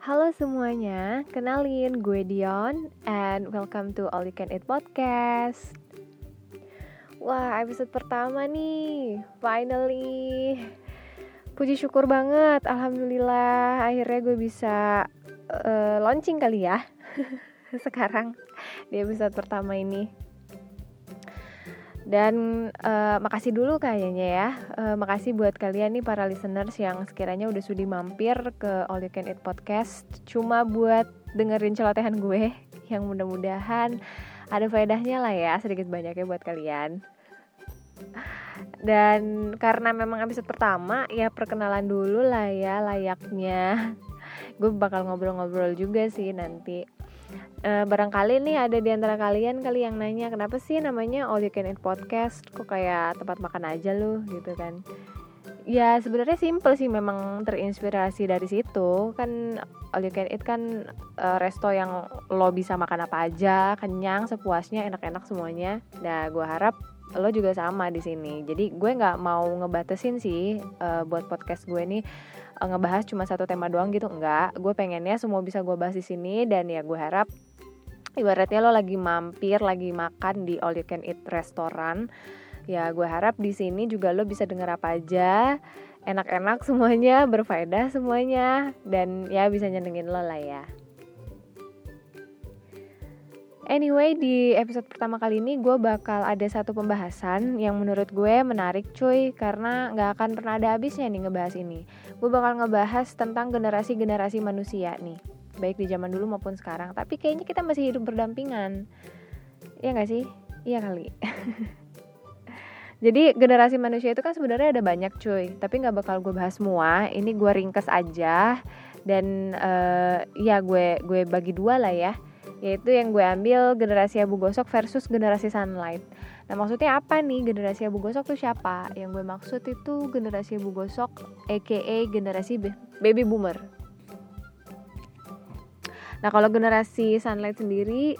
Halo semuanya, kenalin gue Dion and welcome to All You Can Eat Podcast. Wah, episode pertama nih, finally. Puji syukur banget, alhamdulillah akhirnya gue bisa uh, launching kali ya sekarang di episode pertama ini. Dan uh, makasih dulu kayaknya ya. Uh, makasih buat kalian nih para listeners yang sekiranya udah sudi mampir ke All You Can Eat Podcast cuma buat dengerin celotehan gue yang mudah-mudahan ada faedahnya lah ya sedikit banyaknya buat kalian. Dan karena memang episode pertama ya perkenalan dulu lah ya layaknya. Gue bakal ngobrol-ngobrol juga sih nanti uh, barangkali nih ada di antara kalian kali yang nanya kenapa sih namanya All You Can Eat Podcast? Kok kayak tempat makan aja loh gitu kan. Ya sebenarnya simple sih memang terinspirasi dari situ. Kan All You Can Eat kan uh, resto yang lo bisa makan apa aja kenyang sepuasnya enak-enak semuanya. Nah gue harap lo juga sama di sini. Jadi gue nggak mau ngebatasin sih uh, buat podcast gue nih ngebahas cuma satu tema doang gitu enggak. Gue pengennya semua bisa gue bahas di sini dan ya gue harap ibaratnya lo lagi mampir lagi makan di all you can eat restoran ya gue harap di sini juga lo bisa denger apa aja. Enak-enak semuanya berfaedah semuanya dan ya bisa nyenengin lo lah ya Anyway, di episode pertama kali ini gue bakal ada satu pembahasan yang menurut gue menarik cuy Karena gak akan pernah ada habisnya nih ngebahas ini. Gue bakal ngebahas tentang generasi-generasi manusia nih baik di zaman dulu maupun sekarang. Tapi kayaknya kita masih hidup berdampingan. Iya gak sih? Iya kali. Jadi generasi manusia itu kan sebenarnya ada banyak cuy. Tapi nggak bakal gue bahas semua. Ini gue ringkes aja. Dan uh, ya gue gue bagi dua lah ya yaitu yang gue ambil generasi abu gosok versus generasi sunlight. Nah maksudnya apa nih generasi abu gosok tuh siapa? Yang gue maksud itu generasi abu gosok aka generasi baby boomer. Nah, kalau generasi Sunlight sendiri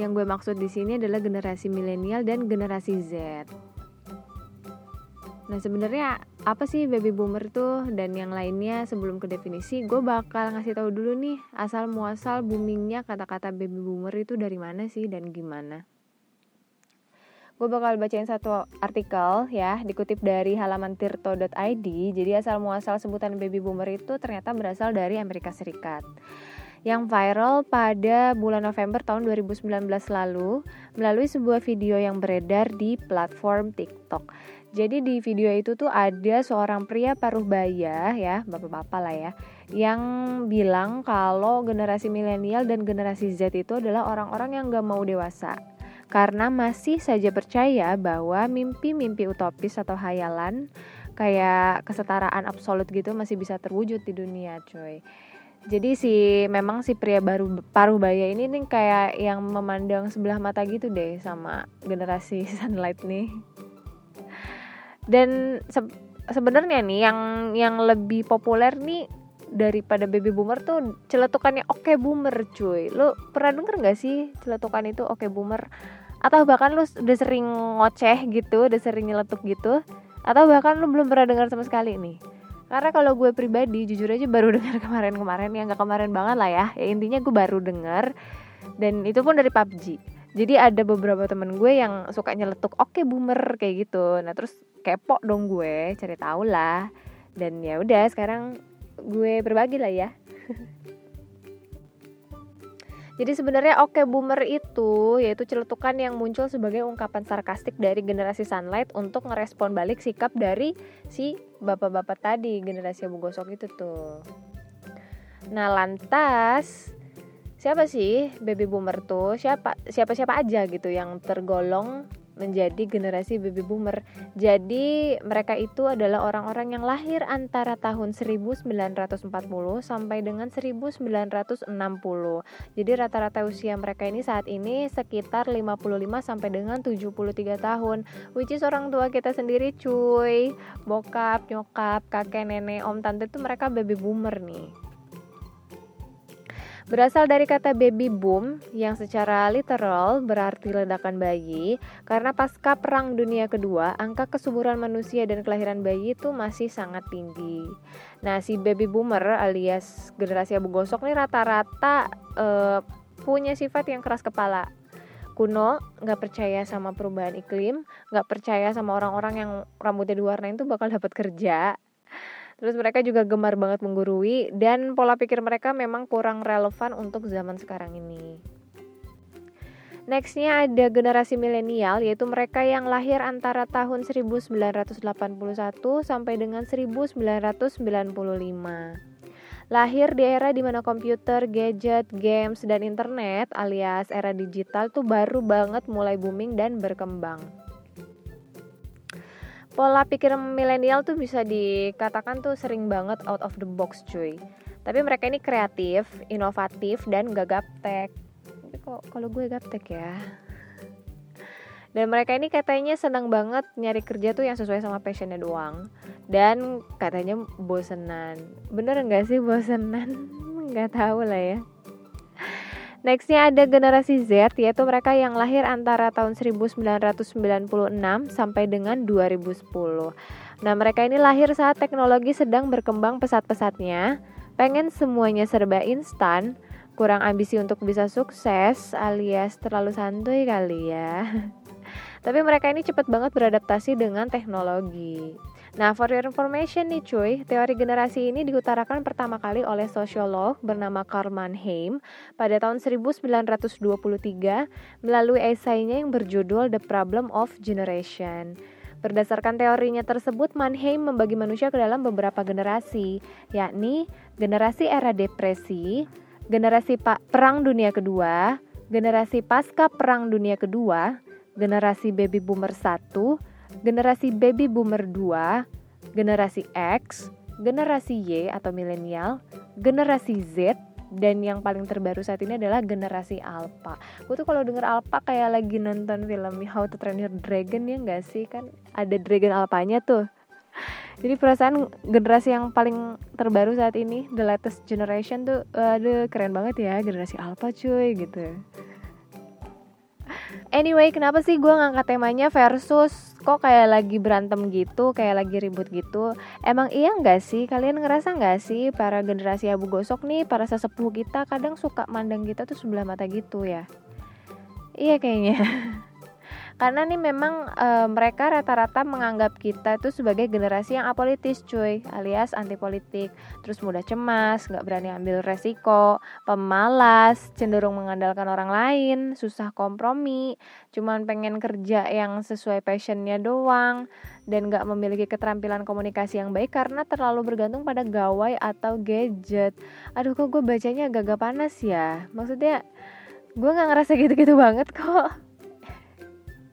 yang gue maksud di sini adalah generasi milenial dan generasi Z. Nah, sebenarnya apa sih baby boomer tuh dan yang lainnya sebelum ke definisi, gue bakal ngasih tahu dulu nih asal muasal boomingnya kata-kata baby boomer itu dari mana sih dan gimana. Gue bakal bacain satu artikel ya, dikutip dari halaman tirto.id. Jadi asal muasal sebutan baby boomer itu ternyata berasal dari Amerika Serikat yang viral pada bulan November tahun 2019 lalu melalui sebuah video yang beredar di platform TikTok. Jadi di video itu tuh ada seorang pria paruh baya ya, bapak-bapak lah ya, yang bilang kalau generasi milenial dan generasi Z itu adalah orang-orang yang gak mau dewasa. Karena masih saja percaya bahwa mimpi-mimpi utopis atau hayalan kayak kesetaraan absolut gitu masih bisa terwujud di dunia coy jadi si memang si pria baru paruh baya ini nih kayak yang memandang sebelah mata gitu deh sama generasi sunlight nih dan se sebenarnya nih yang yang lebih populer nih daripada baby boomer tuh celetukannya oke okay boomer cuy. Lo pernah denger nggak sih celetukan itu oke okay boomer? Atau bahkan lu udah sering ngoceh gitu udah sering nyeletuk gitu? Atau bahkan lu belum pernah dengar sama sekali nih? Karena kalau gue pribadi jujur aja baru dengar kemarin-kemarin ya nggak kemarin banget lah ya. Ya intinya gue baru dengar dan itu pun dari PUBG jadi ada beberapa temen gue yang suka nyeletuk oke okay, boomer kayak gitu. Nah terus kepo dong gue cari tahu lah. Dan ya udah sekarang gue berbagi lah ya. Jadi sebenarnya oke okay boomer itu yaitu celetukan yang muncul sebagai ungkapan sarkastik dari generasi Sunlight untuk ngerespon balik sikap dari si bapak-bapak tadi generasi Abu Gosok itu tuh. Nah lantas siapa sih baby boomer tuh? Siapa siapa siapa aja gitu yang tergolong menjadi generasi baby boomer. Jadi mereka itu adalah orang-orang yang lahir antara tahun 1940 sampai dengan 1960. Jadi rata-rata usia mereka ini saat ini sekitar 55 sampai dengan 73 tahun. Which is orang tua kita sendiri cuy. Bokap, nyokap, kakek, nenek, om, tante itu mereka baby boomer nih. Berasal dari kata baby boom yang secara literal berarti ledakan bayi karena pasca perang dunia kedua angka kesuburan manusia dan kelahiran bayi itu masih sangat tinggi. Nah si baby boomer alias generasi abu gosok nih rata-rata uh, punya sifat yang keras kepala kuno, nggak percaya sama perubahan iklim, nggak percaya sama orang-orang yang rambutnya diwarnain tuh bakal dapat kerja, Terus mereka juga gemar banget menggurui dan pola pikir mereka memang kurang relevan untuk zaman sekarang ini. Nextnya ada generasi milenial yaitu mereka yang lahir antara tahun 1981 sampai dengan 1995. Lahir di era di mana komputer, gadget, games, dan internet alias era digital tuh baru banget mulai booming dan berkembang pola pikir milenial tuh bisa dikatakan tuh sering banget out of the box cuy. Tapi mereka ini kreatif inovatif dan gak gaptek. Tapi kok kalau gue gaptek ya? Dan mereka ini katanya senang banget nyari kerja tuh yang sesuai sama passionnya doang. Dan katanya bosenan. Bener nggak sih bosenan? Nggak tahu lah ya Nextnya ada generasi Z, yaitu mereka yang lahir antara tahun 1996 sampai dengan 2010. Nah, mereka ini lahir saat teknologi sedang berkembang pesat-pesatnya, pengen semuanya serba instan, kurang ambisi untuk bisa sukses, alias terlalu santuy kali ya. Tapi mereka ini cepat banget beradaptasi dengan teknologi. Nah, for your information nih cuy, teori generasi ini diutarakan pertama kali oleh sosiolog bernama Karl Mannheim pada tahun 1923 melalui esainya yang berjudul The Problem of Generation. Berdasarkan teorinya tersebut, Mannheim membagi manusia ke dalam beberapa generasi, yakni generasi era depresi, generasi Perang Dunia Kedua, generasi pasca Perang Dunia Kedua, generasi baby boomer 1, generasi baby boomer 2, generasi X, generasi Y atau milenial, generasi Z, dan yang paling terbaru saat ini adalah generasi Alpha. Gue tuh kalau denger Alpha kayak lagi nonton film How to Train Your Dragon ya nggak sih kan ada Dragon Alpanya tuh. Jadi perasaan generasi yang paling terbaru saat ini, the latest generation tuh, aduh keren banget ya generasi Alpha cuy gitu. Anyway, kenapa sih gue ngangkat temanya versus kok kayak lagi berantem gitu, kayak lagi ribut gitu? Emang iya nggak sih? Kalian ngerasa nggak sih para generasi abu gosok nih, para sesepuh kita kadang suka mandang kita tuh sebelah mata gitu ya? Iya kayaknya. karena nih memang e, mereka rata-rata menganggap kita itu sebagai generasi yang apolitis cuy. Alias anti politik terus mudah cemas nggak berani ambil resiko pemalas cenderung mengandalkan orang lain susah kompromi cuman pengen kerja yang sesuai passionnya doang dan nggak memiliki keterampilan komunikasi yang baik karena terlalu bergantung pada gawai atau gadget. Aduh kok gue bacanya agak-agak panas ya? Maksudnya gue nggak ngerasa gitu-gitu banget kok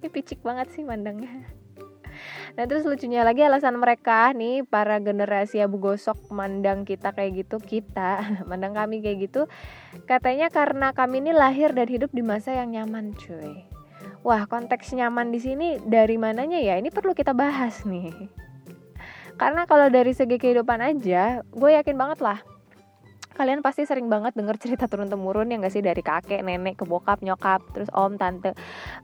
ini picik banget sih mandangnya Nah terus lucunya lagi alasan mereka nih para generasi abu gosok mandang kita kayak gitu kita mandang kami kayak gitu katanya karena kami ini lahir dan hidup di masa yang nyaman cuy. Wah konteks nyaman di sini dari mananya ya ini perlu kita bahas nih. Karena kalau dari segi kehidupan aja gue yakin banget lah kalian pasti sering banget denger cerita turun temurun yang gak sih? Dari kakek nenek ke bokap nyokap terus om tante.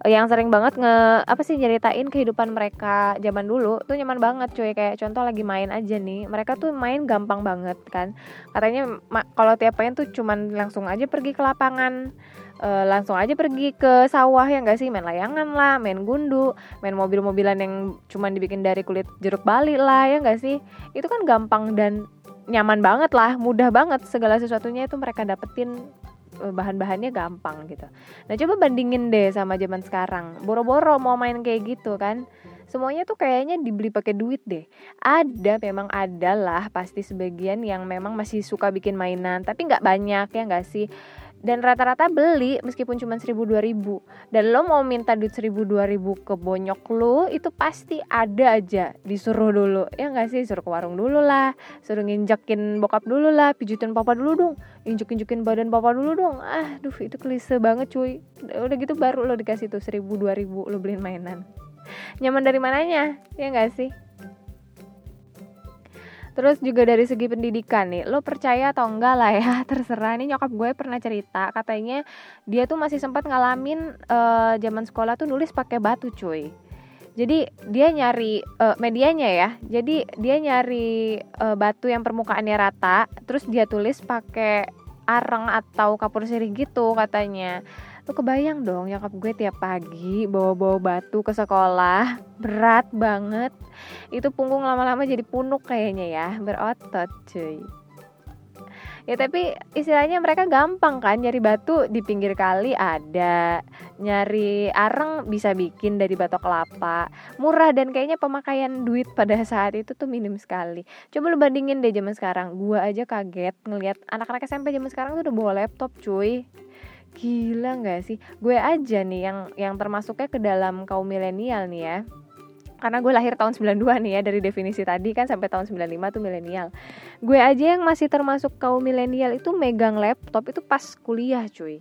Yang sering banget nge apa sih nyeritain kehidupan mereka zaman dulu tuh nyaman banget cuy. Kayak contoh lagi main aja nih. Mereka tuh main gampang banget kan? Katanya kalau tiap main tuh cuman langsung aja pergi ke lapangan uh, langsung aja pergi ke sawah ya gak sih? Main layangan lah main gundu main mobil-mobilan yang cuman dibikin dari kulit jeruk bali lah ya gak sih? Itu kan gampang dan nyaman banget lah mudah banget segala sesuatunya itu mereka dapetin eh, bahan-bahannya gampang gitu. Nah coba bandingin deh sama zaman sekarang. Boro-boro mau main kayak gitu kan. Semuanya tuh kayaknya dibeli pakai duit deh. Ada memang ada lah pasti sebagian yang memang masih suka bikin mainan, tapi nggak banyak ya nggak sih dan rata-rata beli meskipun cuma seribu dua ribu. Dan lo mau minta duit seribu dua ribu ke bonyok lo itu pasti ada aja. Disuruh dulu. Ya nggak sih? Suruh ke warung dulu lah. Suruh nginjekin bokap dulu lah. Pijutin papa dulu dong. Injuk injukin badan papa dulu dong. Ah duh itu klise banget cuy. Udah gitu baru lo dikasih tuh seribu dua ribu lo beliin mainan. Nyaman dari mananya? Ya nggak sih Terus juga dari segi pendidikan nih, lo percaya atau enggak lah ya, terserah. Ini nyokap gue pernah cerita, katanya dia tuh masih sempat ngalamin uh, zaman sekolah tuh nulis pakai batu, cuy. Jadi dia nyari uh, medianya ya. Jadi dia nyari uh, batu yang permukaannya rata, terus dia tulis pakai areng atau kapur sirih gitu katanya Lu kebayang dong nyokap gue tiap pagi bawa-bawa batu ke sekolah. Berat banget. Itu punggung lama-lama jadi punuk kayaknya ya. Berotot cuy. Ya tapi istilahnya mereka gampang kan nyari batu di pinggir kali ada. Nyari areng bisa bikin dari batok kelapa. Murah dan kayaknya pemakaian duit pada saat itu tuh minim sekali. Coba lu bandingin deh zaman sekarang. Gua aja kaget ngelihat anak-anak SMP zaman sekarang tuh udah bawa laptop cuy Gila nggak sih? Gue aja nih yang yang termasuknya ke dalam kaum milenial nih ya. Karena gue lahir tahun 92 nih ya dari definisi tadi kan sampai tahun 95 tuh milenial. Gue aja yang masih termasuk kaum milenial itu megang laptop itu pas kuliah cuy.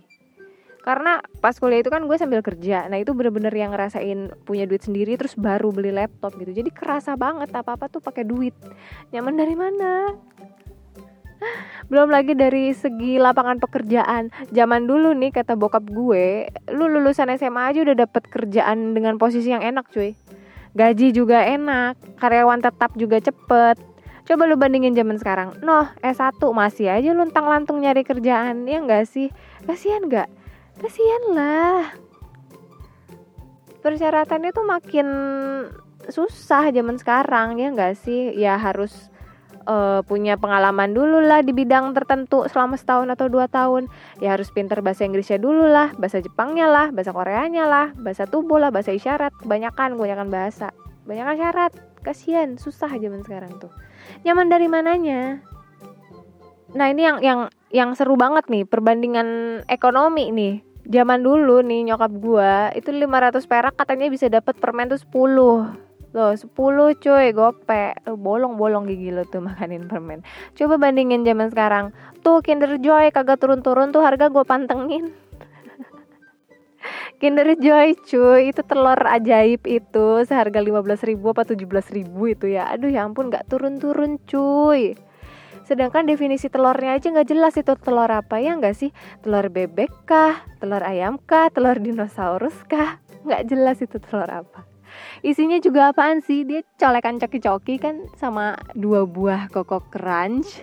Karena pas kuliah itu kan gue sambil kerja. Nah, itu bener-bener yang ngerasain punya duit sendiri terus baru beli laptop gitu. Jadi kerasa banget apa-apa tuh pakai duit. Nyaman dari mana? belum lagi dari segi lapangan pekerjaan. Zaman dulu nih kata bokap gue lu lulusan SMA aja udah dapet kerjaan dengan posisi yang enak cuy. Gaji juga enak karyawan tetap juga cepet. Coba lu bandingin zaman sekarang. Noh S1 masih aja luntang lantung nyari kerjaan ya enggak sih? Kasihan nggak? Kasihan lah. Persyaratannya tuh makin susah zaman sekarang ya enggak sih? Ya harus uh, punya pengalaman dulu lah di bidang tertentu selama setahun atau dua tahun. Ya harus pinter bahasa Inggrisnya dulu lah bahasa Jepangnya lah bahasa Koreanya lah bahasa tubuh lah bahasa isyarat. Kebanyakan kebanyakan bahasa. Banyakan syarat. Kasihan susah zaman sekarang tuh. Nyaman dari mananya? Nah ini yang yang yang seru banget nih perbandingan ekonomi nih. Zaman dulu nih nyokap gua itu 500 perak katanya bisa dapat permen tuh 10 Loh 10 cuy gope Bolong-bolong gigi lo tuh makanin permen Coba bandingin zaman sekarang Tuh Kinder Joy kagak turun-turun tuh harga gue pantengin Kinder Joy cuy itu telur ajaib itu seharga 15 ribu apa 17 ribu itu ya Aduh ya ampun gak turun-turun cuy Sedangkan definisi telurnya aja nggak jelas itu telur apa ya nggak sih? Telur bebek kah? Telur ayam kah? Telur dinosaurus kah? Nggak jelas itu telur apa isinya juga apaan sih? Dia colekan coki-coki kan sama dua buah koko crunch.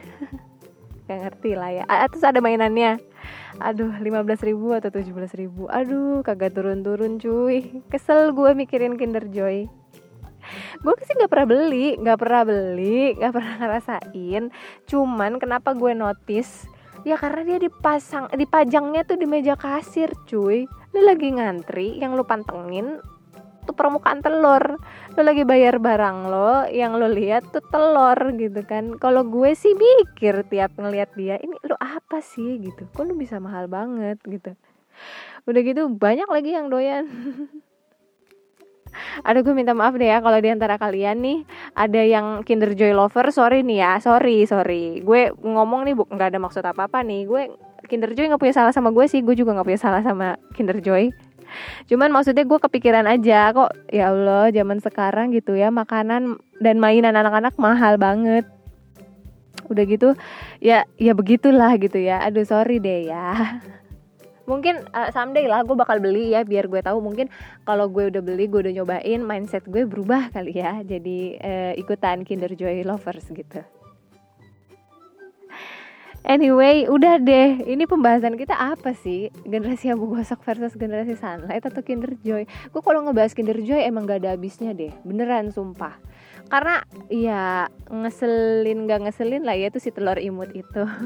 Gak ngerti lah ya. Terus ada mainannya. Aduh 15 ribu atau 17 ribu. Aduh kagak turun-turun cuy. Kesel gue mikirin Kinder Joy. Gue sih nggak pernah beli nggak pernah beli nggak pernah ngerasain. Cuman kenapa gue notice? Ya karena dia dipasang dipajangnya tuh di meja kasir cuy. Lu lagi ngantri yang lu pantengin tuh permukaan telur. Lo lagi bayar barang lo yang lo lihat tuh telur gitu kan. Kalau gue sih mikir tiap ngelihat dia ini lo apa sih? gitu. Kok lo bisa mahal banget gitu. Udah gitu banyak lagi yang doyan. Ada gue minta maaf deh ya kalau di antara kalian nih ada yang Kinder Joy lover, sorry nih ya, sorry sorry. Gue ngomong nih nggak ada maksud apa apa nih. Gue Kinder Joy nggak punya salah sama gue sih, gue juga nggak punya salah sama Kinder Joy cuman maksudnya gue kepikiran aja kok ya Allah zaman sekarang gitu ya makanan dan mainan anak-anak mahal banget. Udah gitu ya ya begitulah gitu ya. Aduh sorry deh ya. Mungkin uh, someday lah gue bakal beli ya biar gue tahu mungkin kalau gue udah beli gue udah nyobain mindset gue berubah kali ya. Jadi uh, ikutan Kinder Joy lovers gitu Anyway, udah deh. Ini pembahasan kita apa sih? Generasi Abu Gosok versus generasi Sunlight atau Kinder Joy? Gue kalau ngebahas Kinder Joy emang gak ada habisnya deh. Beneran sumpah. Karena ya ngeselin gak ngeselin lah ya itu si telur imut itu.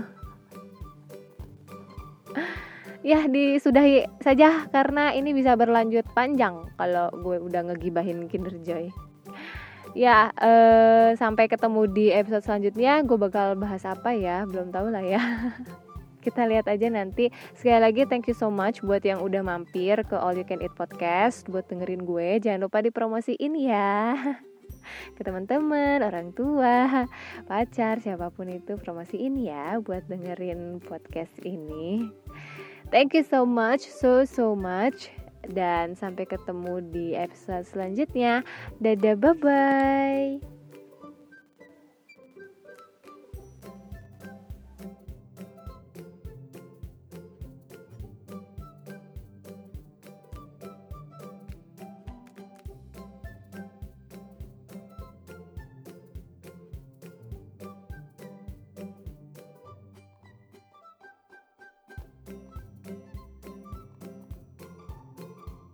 ya disudahi saja karena ini bisa berlanjut panjang kalau gue udah ngegibahin Kinder Joy ya uh, sampai ketemu di episode selanjutnya. Gue bakal bahas apa ya? Belum tahu lah ya. Kita lihat aja nanti. Sekali lagi thank you so much buat yang udah mampir ke All You Can Eat podcast buat dengerin gue. Jangan lupa dipromosiin ya. Ke teman-teman, orang tua, pacar, siapa pun itu promosiin ya buat dengerin podcast ini. Thank you so much, so so much dan sampai ketemu di episode selanjutnya. Dadah, bye bye.